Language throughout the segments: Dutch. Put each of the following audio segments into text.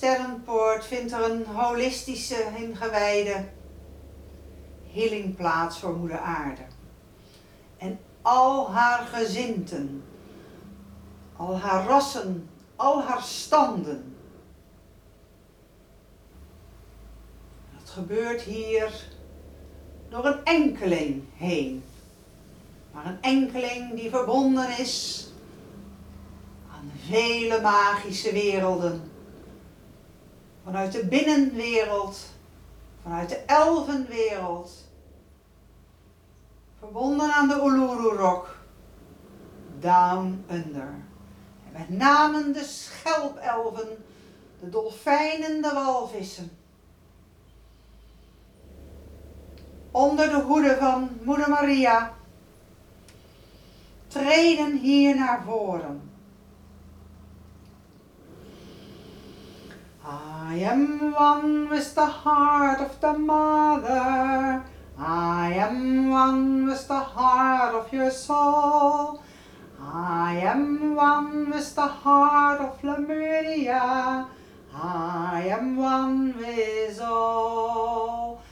sterrenpoort vindt er een holistische, ingewijde healing plaats voor moeder aarde. En al haar gezinten, al haar rassen, al haar standen. Dat gebeurt hier door een enkeling heen. Maar een enkeling die verbonden is aan vele magische werelden. Vanuit de binnenwereld, vanuit de elfenwereld. Verbonden aan de Uluru Rock. Down Under. En met name de schelpelven, de dolfijnen, de walvissen. Onder de hoede van Moeder Maria treden hier naar voren. I am one with the heart of the mother. I am one with the heart of your soul. I am one with the heart of Lemuria. I am one with all.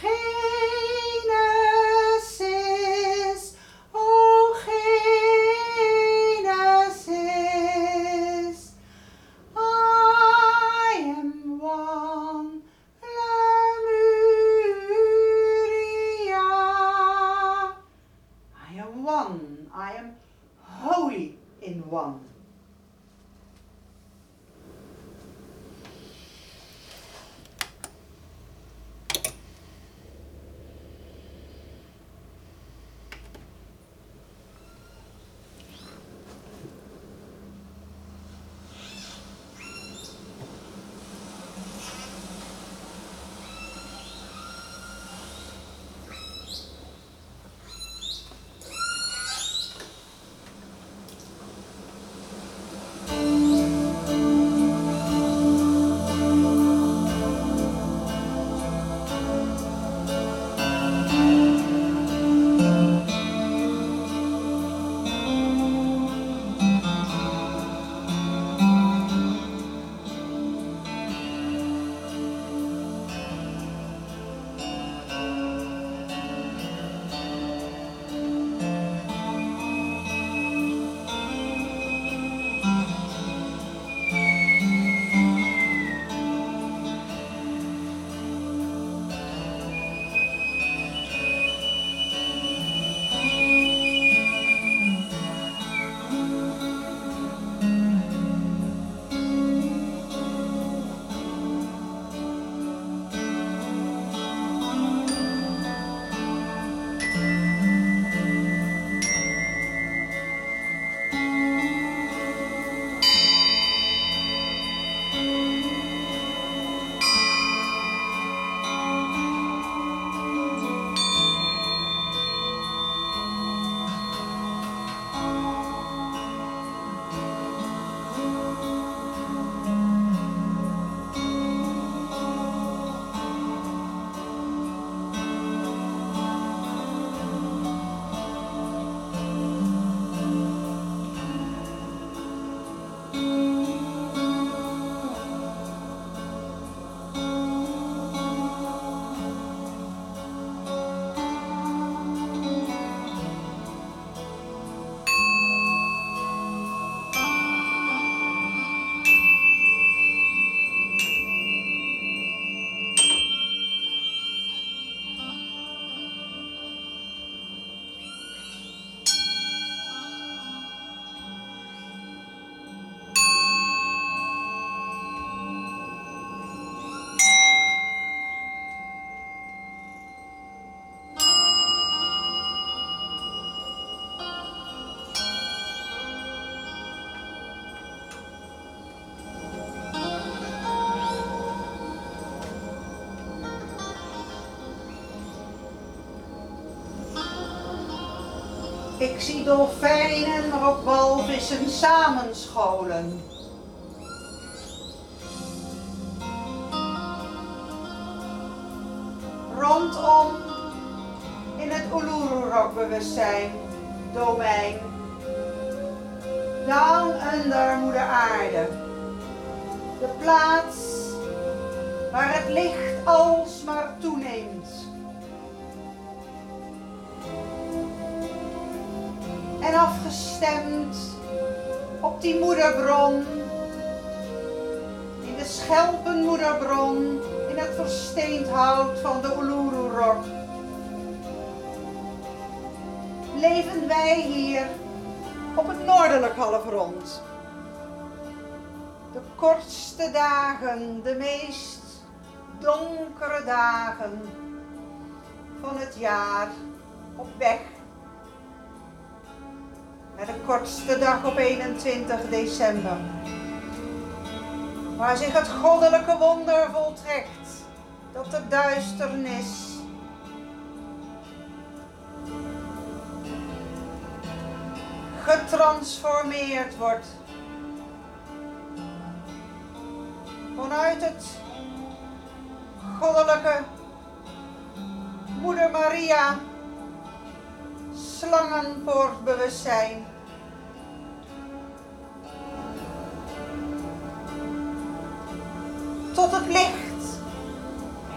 Genesis, one. Ik zie dolfijnen, maar samenscholen. Rondom in het Uluru-rockbewustzijn, afgestemd op die moederbron, in de schelpenmoederbron, in het versteend hout van de Uluru-rock. Leven wij hier op het noordelijk halfrond. De kortste dagen, de meest donkere dagen van het jaar op weg de kortste dag op 21 december. Waar zich het goddelijke wonder voltrekt dat de duisternis getransformeerd wordt vanuit het goddelijke Moeder Maria slangenpoortbewustzijn. Tot het licht,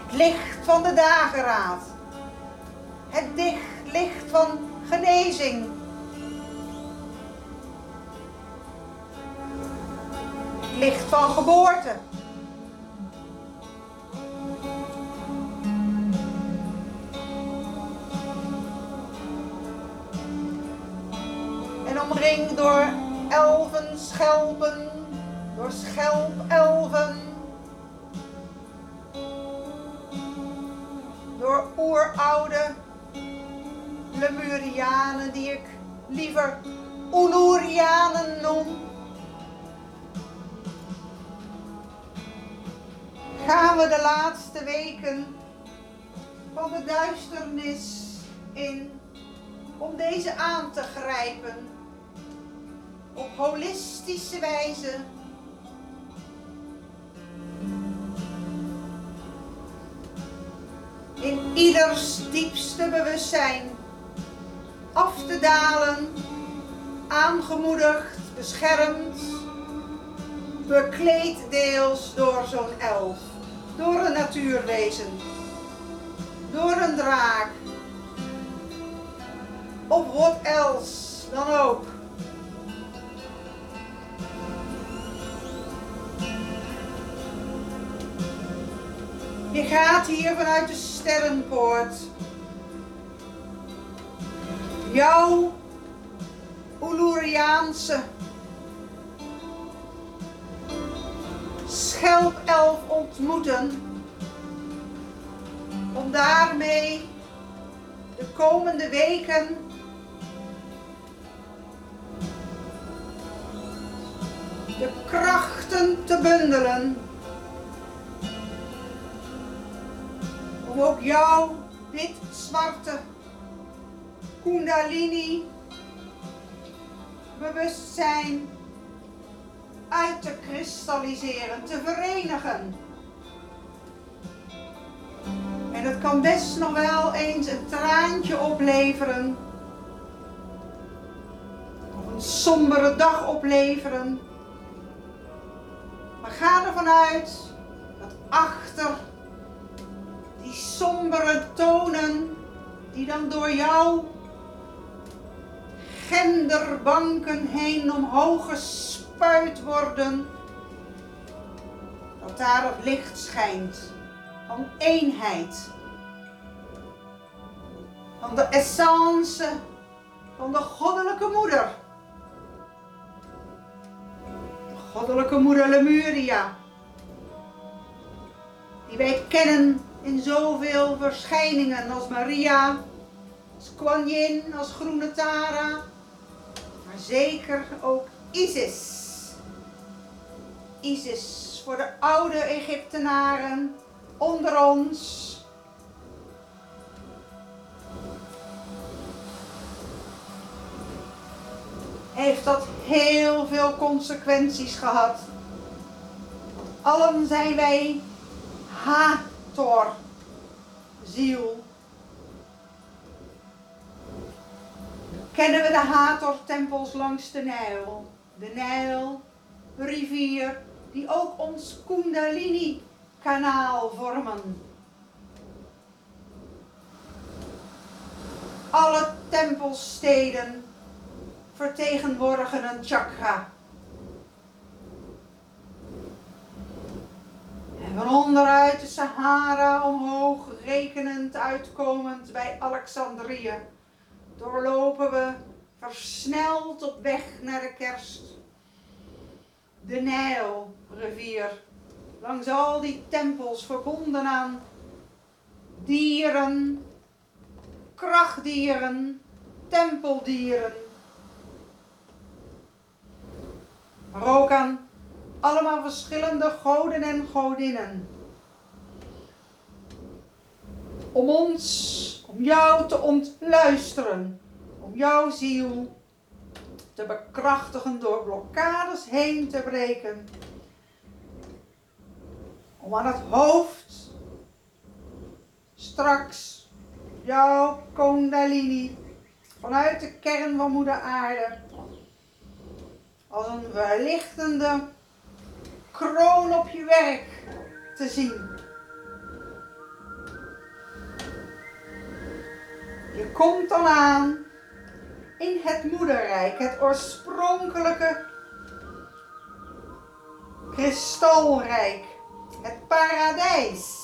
het licht van de dageraad, het licht van genezing. Licht van geboorte. Door elfen, schelpen, door schelpelven. Door oeroude Lemurianen die ik liever Ulurianen noem. Gaan we de laatste weken van de duisternis in om deze aan te grijpen op holistische wijze in ieders diepste bewustzijn af te dalen, aangemoedigd, beschermd, bekleed deels door zo'n elf, door een natuurwezen, door een draak, of wat else dan ook. Gaat hier vanuit de sterrenpoort. Jouw Uluriaanse schelpelf ontmoeten. Om daarmee de komende weken de krachten te bundelen om ook jouw wit-zwarte kundalini bewustzijn uit te kristalliseren, te verenigen. En het kan best nog wel eens een traantje opleveren. Of een sombere dag opleveren. Maar ga ervan uit dat achter die sombere tonen die dan door jouw genderbanken heen omhoog gespuit worden, dat daar het licht schijnt van eenheid, van de essence van de goddelijke moeder. De goddelijke moeder Lemuria, die wij kennen in zoveel verschijningen als Maria, als Kuan Yin, als Groene Tara, maar zeker ook Isis. Isis voor de oude Egyptenaren onder ons. Heeft dat heel veel consequenties gehad. Allen zijn wij ha Tor, ziel. Kennen we de Hathor-tempels langs de Nijl? De Nijl, rivier, die ook ons Kundalini-kanaal vormen. Alle tempelsteden vertegenwoordigen een chakra. En onderuit de Sahara omhoog, rekenend uitkomend bij Alexandrië, doorlopen we versneld op weg naar de kerst. De Nijlrivier, langs al die tempels verbonden aan dieren, krachtdieren, tempeldieren. Maar ook aan allemaal verschillende goden en godinnen. Om ons, om jou te ontluisteren, om jouw ziel te bekrachtigen door blokkades heen te breken. Om aan het hoofd straks jouw kundalini vanuit de kern van moeder aarde als een verlichtende kroon op je werk te zien. Je komt dan aan in het moederrijk, het oorspronkelijke kristalrijk, het paradijs.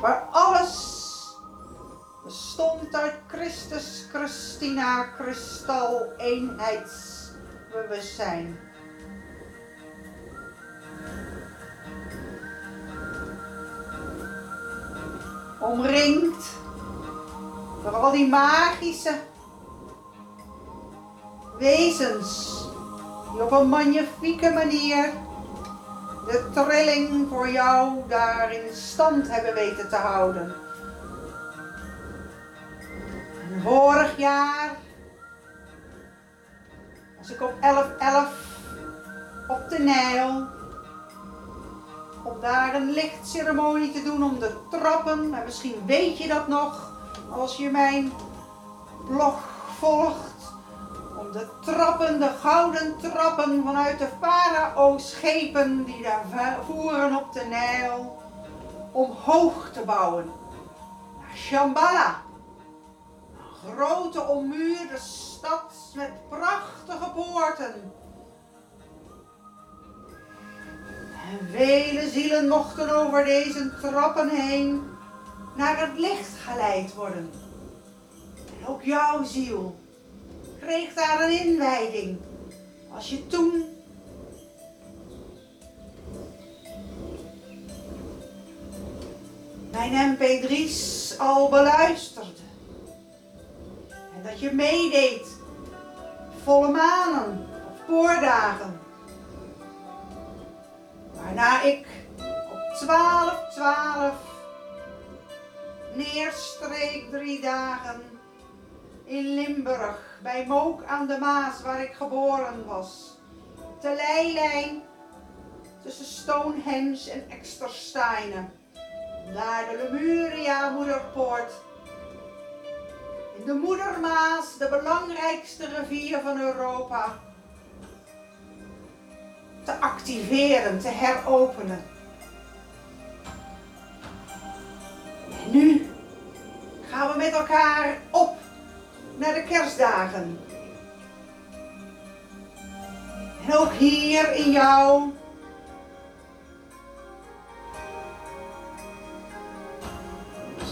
Waar alles bestond uit Christus, Christina, kristal, eenheidsbewustzijn. Omringd door al die magische wezens die op een magnifieke manier de trilling voor jou daar in stand hebben weten te houden. En vorig jaar ik op 11-11 op de Nijl om daar een lichtceremonie te doen om de trappen. En misschien weet je dat nog als je mijn blog volgt. Om de trappen, de gouden trappen vanuit de farao-schepen die daar voeren op de Nijl. Omhoog te bouwen. Naar Shambhala. Grote ommuurde stad met prachtige poorten. En vele zielen mochten over deze trappen heen naar het licht geleid worden. En ook jouw ziel kreeg daar een inwijding. Als je toen mijn mp3's al beluisterde. Dat je meedeed, volle manen of poordagen. Waarna ik op 12, 12 neerstreek drie dagen in Limburg, bij Mook aan de Maas, waar ik geboren was. Te leilijn tussen Stonehenge en Extersteinen. Naar de Lemuria Moederpoort. De Moedermaas, de belangrijkste rivier van Europa. Te activeren, te heropenen. En nu gaan we met elkaar op naar de kerstdagen. En ook hier in jou.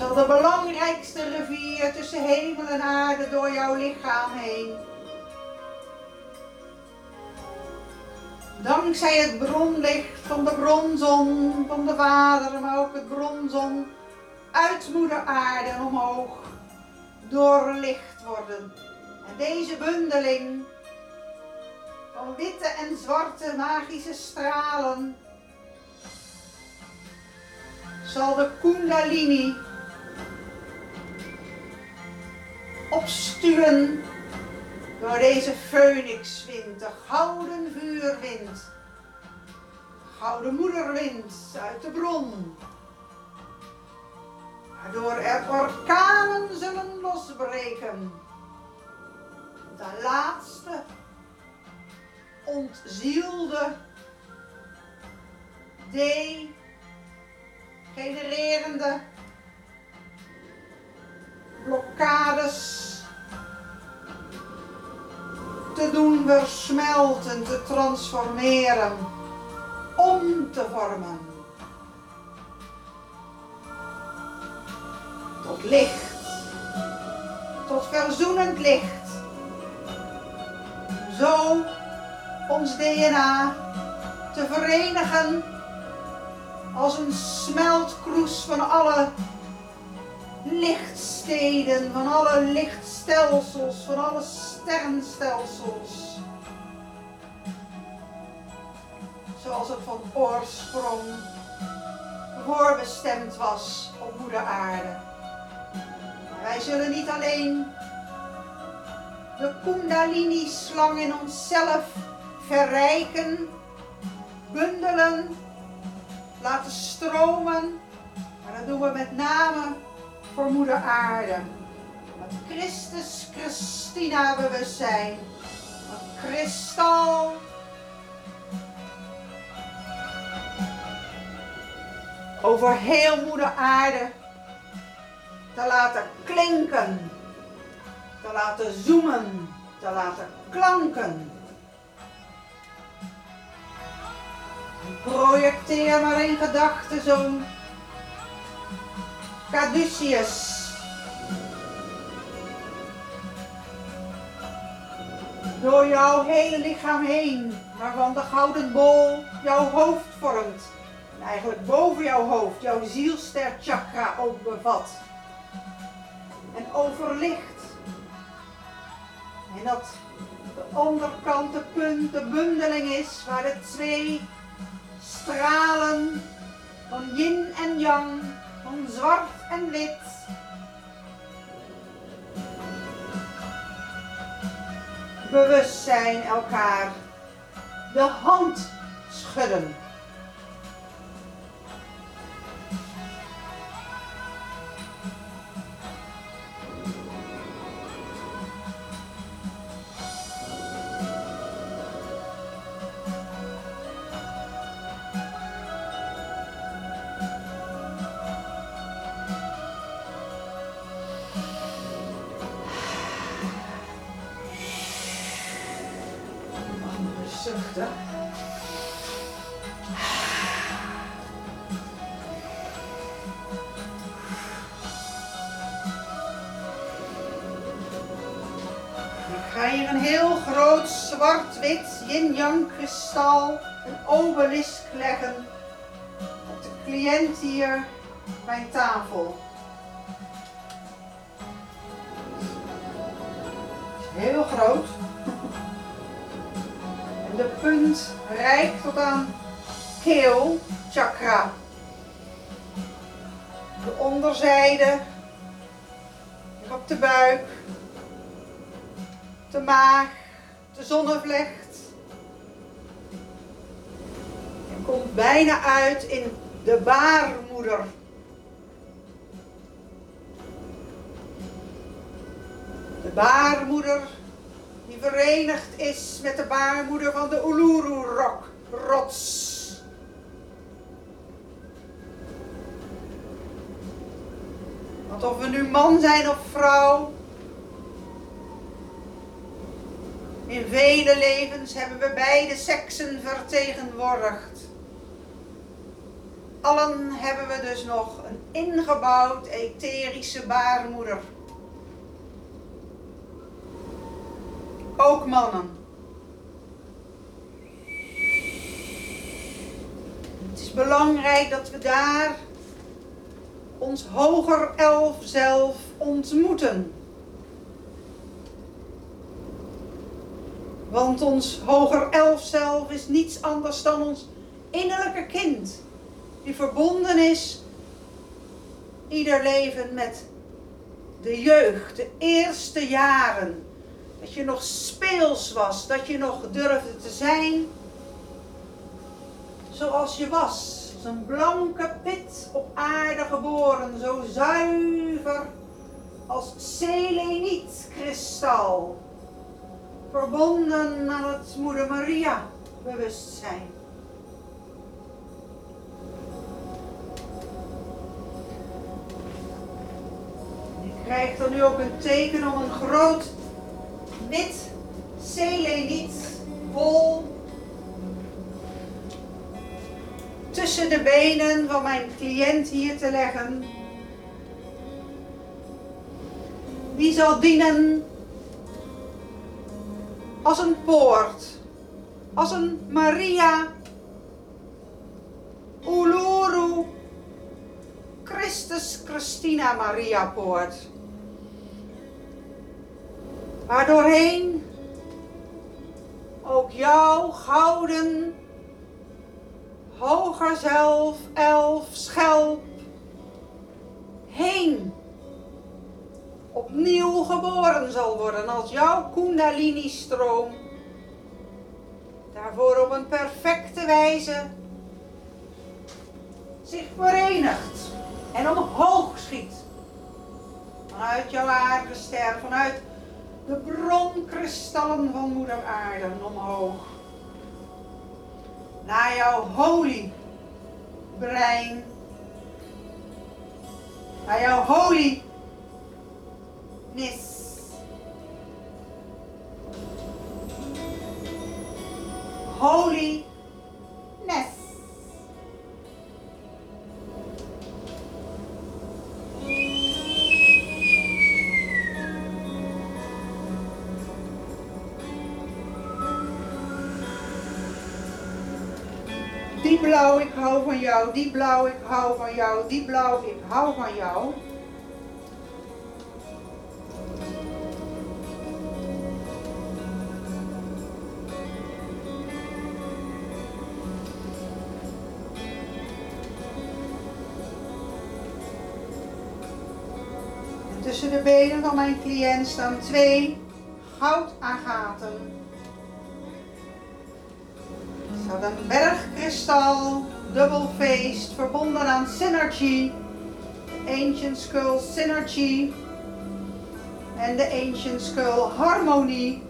Zal de belangrijkste rivier tussen hemel en aarde door jouw lichaam heen. Dankzij het bronlicht van de bronzon van de Vader, maar ook het bronzon uit moeder aarde omhoog doorlicht worden. En deze bundeling van witte en zwarte magische stralen zal de kundalini opstuwen door deze phoenixwind, de gouden vuurwind, de gouden moederwind uit de bron waardoor er orkanen zullen losbreken. De laatste ontzielde, degenererende blokkades te doen versmelten, te transformeren, om te vormen. Tot licht, tot verzoenend licht. Zo ons DNA te verenigen als een smeltkroes van alle lichtsteden, van alle lichtstelsels, van alle sterrenstelsels. Zoals het van oorsprong voorbestemd was op moeder aarde. wij zullen niet alleen de kundalini-slang in onszelf verrijken, bundelen, laten stromen, maar dat doen we met name voor moeder aarde. Het Christus Christina bewustzijn. Het kristal. Over heel moeder aarde te laten klinken. Te laten zoomen. Te laten klanken. projecteer maar in gedachten zo'n Caduceus. Door jouw hele lichaam heen, waarvan de gouden bol jouw hoofd vormt. En eigenlijk boven jouw hoofd jouw zielsterchakra ook bevat. En overlicht. En dat de onderkant de punt, de bundeling is, waar de twee stralen van yin en yang zwart en wit. Bewustzijn elkaar de hand schudden. Zwart-wit yin-yang kristal, een obelisk leggen op de cliënt hier bij tafel. Heel groot. En de punt reikt tot aan keel chakra. De onderzijde, op de buik, de maag, de zonnevlecht. En komt bijna uit in de baarmoeder. De baarmoeder die verenigd is met de baarmoeder van de Uluru-rots. rots. Want of we nu man zijn of vrouw, In vele levens hebben we beide seksen vertegenwoordigd. Allen hebben we dus nog een ingebouwd etherische baarmoeder. Ook mannen. Het is belangrijk dat we daar ons hoger elf zelf ontmoeten. Want ons hoger elf zelf is niets anders dan ons innerlijke kind. Die verbonden is ieder leven met de jeugd, de eerste jaren. Dat je nog speels was, dat je nog durfde te zijn zoals je was. Als een blanke pit op aarde geboren, zo zuiver als seleniet kristal Verbonden aan het Moeder Maria bewustzijn. Je krijgt dan nu ook een teken om een groot wit seleniet bol tussen de benen van mijn cliënt hier te leggen. Die zal dienen als een poort, als een Maria. Uluru. Christus Christina Maria poort. Waardoorheen ook jouw gouden hoger zelf, elf, schelp, heen opnieuw geboren zal worden als jouw Kundalini-stroom. Daarvoor op een perfecte wijze zich verenigt en omhoog schiet. Vanuit jouw aardester, vanuit de bronkristallen van moeder aarde omhoog. Naar jouw holy brein, naar jouw holy nis. Holy blauw, ik hou van jou. Die blauw, ik hou van jou. Die blauw, ik hou van jou. Tussen de benen van mijn cliënt staan twee goudagaten staat een bergkristal, dubbelfeest, verbonden aan Synergy, Ancient Skull Synergy en de Ancient Skull Harmonie.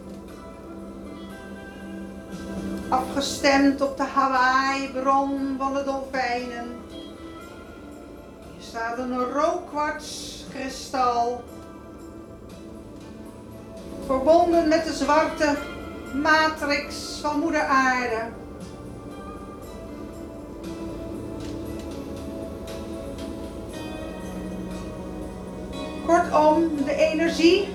Afgestemd op de Hawaii-bron van de dolfijnen. Staat een rookkwartskristal. Verbonden met de zwarte matrix van moeder aarde. Kortom, de energie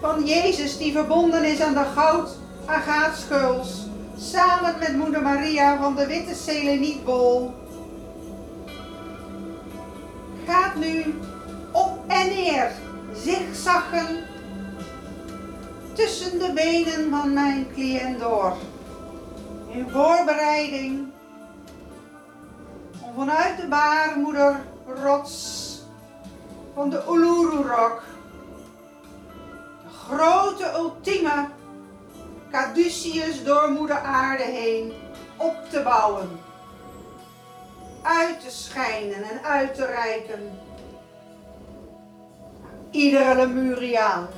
van Jezus die verbonden is aan de goud agaatschuls, samen met moeder Maria van de witte selenietbol, gaat nu op en neer, zigzaggen tussen de benen van mijn cliënt door. In voorbereiding om vanuit de baarmoeder rots van de Uluru Rock. De grote ultieme Caduceus door moeder aarde heen op te bouwen. Uit te schijnen en uit te reiken. Iedere Lemuriaan.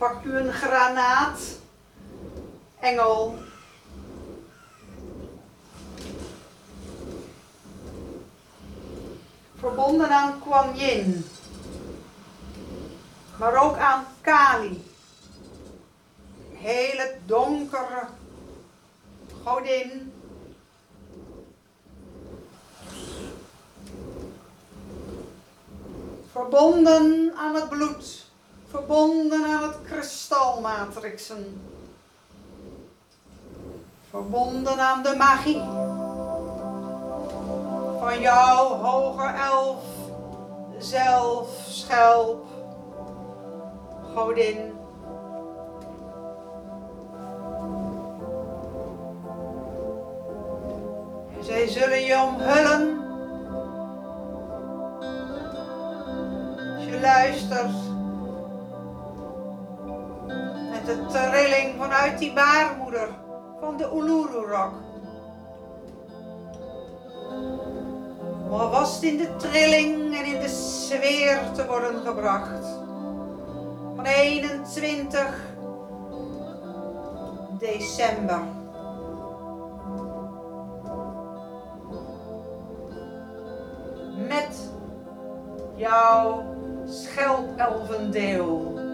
Pak u een granaat, engel. Verbonden aan Kuan Yin, maar ook aan Kali. Hele donkere godin. Verbonden aan het bloed verbonden aan het kristalmatrixen, verbonden aan de magie, van jouw hoger elf zelf, schelp, godin. Zij zullen je omhullen. Als je luistert de trilling vanuit die baarmoeder van de Uluru-rock. Om alvast in de trilling en in de sfeer te worden gebracht. Van 21 december. Met jouw schelpelvendeel.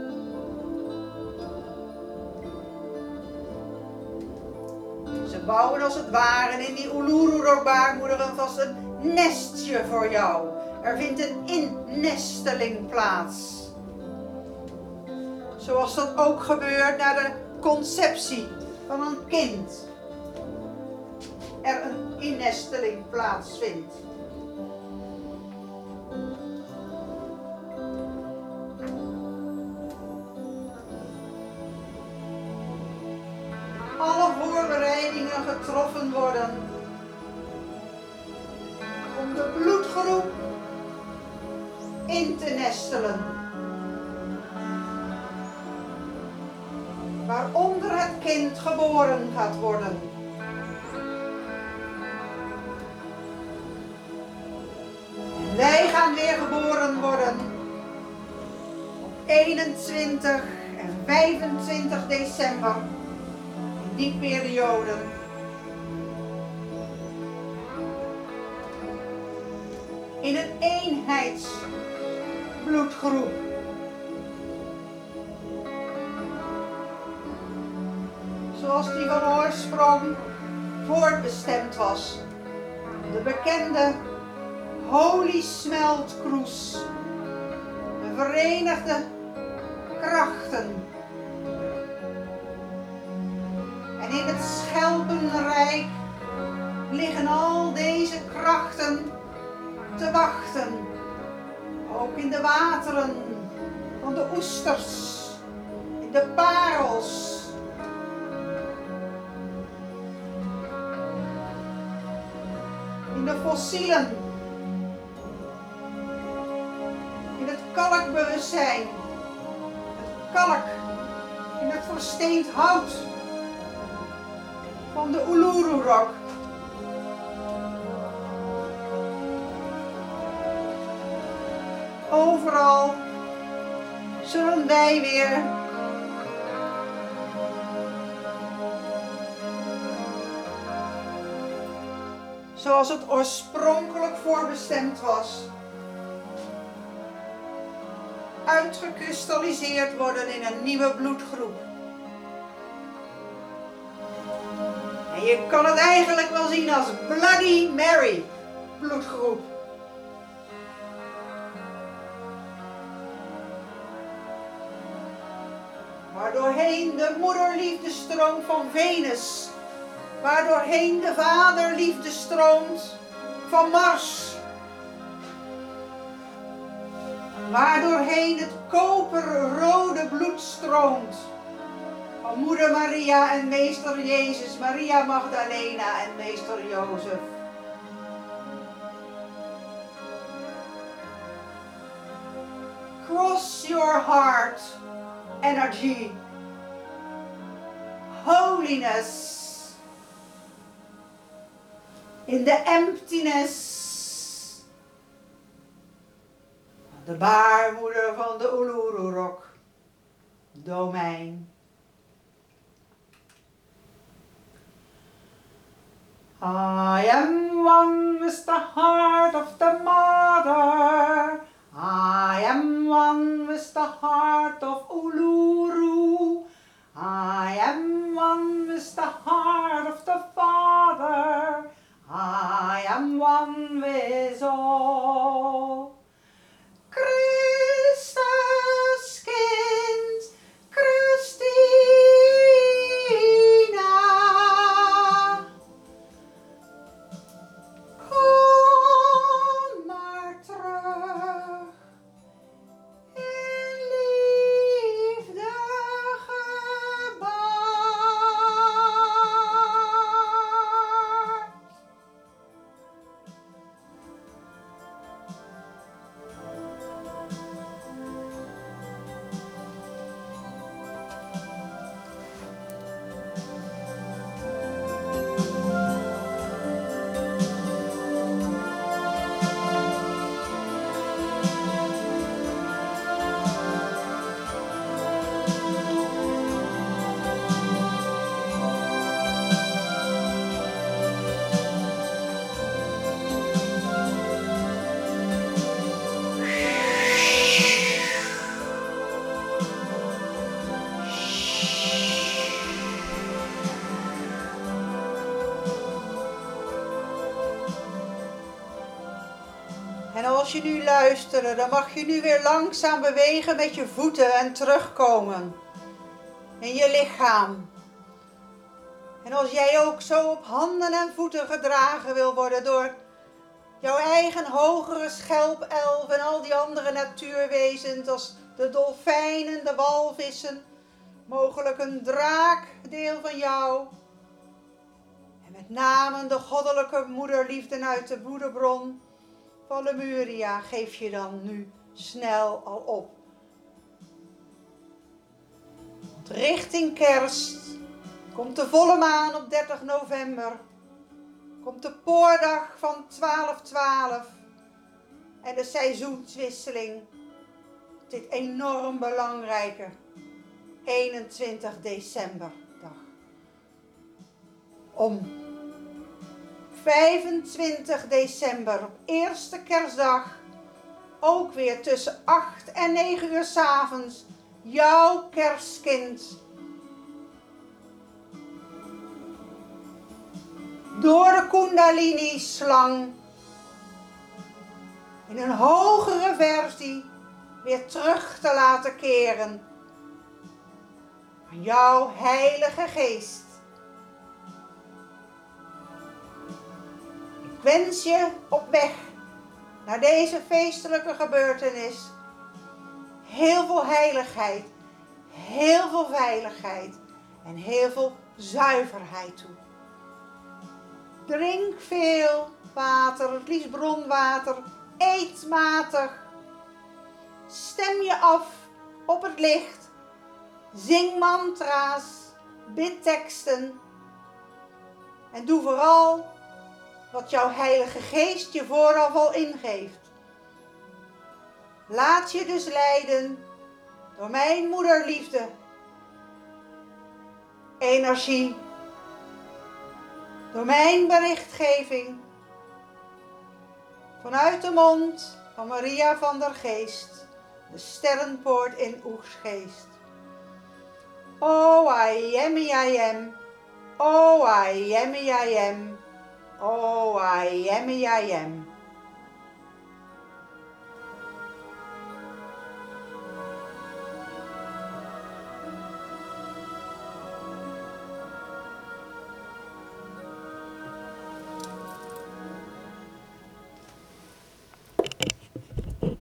Bouwen als het ware in die Uluru-baarmoeder vast een nestje voor jou. Er vindt een innesteling plaats. Zoals dat ook gebeurt na de conceptie van een kind. Er een innesteling plaatsvindt. Getroffen worden om de bloedgroep in te nestelen. Waaronder het kind geboren gaat worden. En wij gaan weer geboren worden op 21 en 25 december in die periode. Eenheidsbloedgroep. Zoals die van oorsprong voorbestemd was. De bekende Holy Smelt. De Verenigde Krachten. En in het Schelpenrijk liggen al deze krachten te wachten. In de wateren van de oesters, in de parels. In de fossielen. In het kalkbewustzijn. Het kalk in het versteend hout van de Uluru-rock. Overal zullen wij weer zoals het oorspronkelijk voorbestemd was uitgekristalliseerd worden in een nieuwe bloedgroep. En je kan het eigenlijk wel zien als Bloody Mary bloedgroep. Waardoorheen de moederliefde stroomt van Venus, waardoorheen de vaderliefde stroomt van Mars, waardoorheen het koperrode bloed stroomt van moeder Maria en meester Jezus, Maria Magdalena en meester Jozef. Cross your heart energy, holiness, in the emptiness. De baarmoeder van de Uluru-rock, domein. I am one with the heart of the mother. I am one with the heart of dan mag je nu weer langzaam bewegen met je voeten en terugkomen in je lichaam. En als jij ook zo op handen en voeten gedragen wil worden door jouw eigen hogere schelpelf en al die andere natuurwezens als de dolfijnen, de walvissen, mogelijk een draak, deel van jou. En met name de goddelijke moederliefde uit de moederbron van Lemuria geef je dan nu snel al op. Richting kerst komt de volle maan op 30 november. Komt de poordag van 12-12 en de seizoenswisseling. Dit enorm belangrijke 21 december dag. Om 25 december, op eerste kerstdag, ook weer tussen 8 en 9 uur s avonds, jouw kerstkind. Door de Kundalini-slang in een hogere versie weer terug te laten keren jouw Heilige Geest. Wens je op weg naar deze feestelijke gebeurtenis heel veel heiligheid, heel veel veiligheid en heel veel zuiverheid toe. Drink veel water, het liefst bronwater. Eet matig. Stem je af op het licht. Zing mantra's, bid teksten. En doe vooral wat jouw Heilige Geest je vooraf al ingeeft. Laat je dus leiden door mijn moederliefde, energie, door mijn berichtgeving vanuit de mond van Maria van der Geest, de sterrenpoort in Oegsgeest. Oh, I am, I am. Oh, I am, I am. Oh, I am, I am.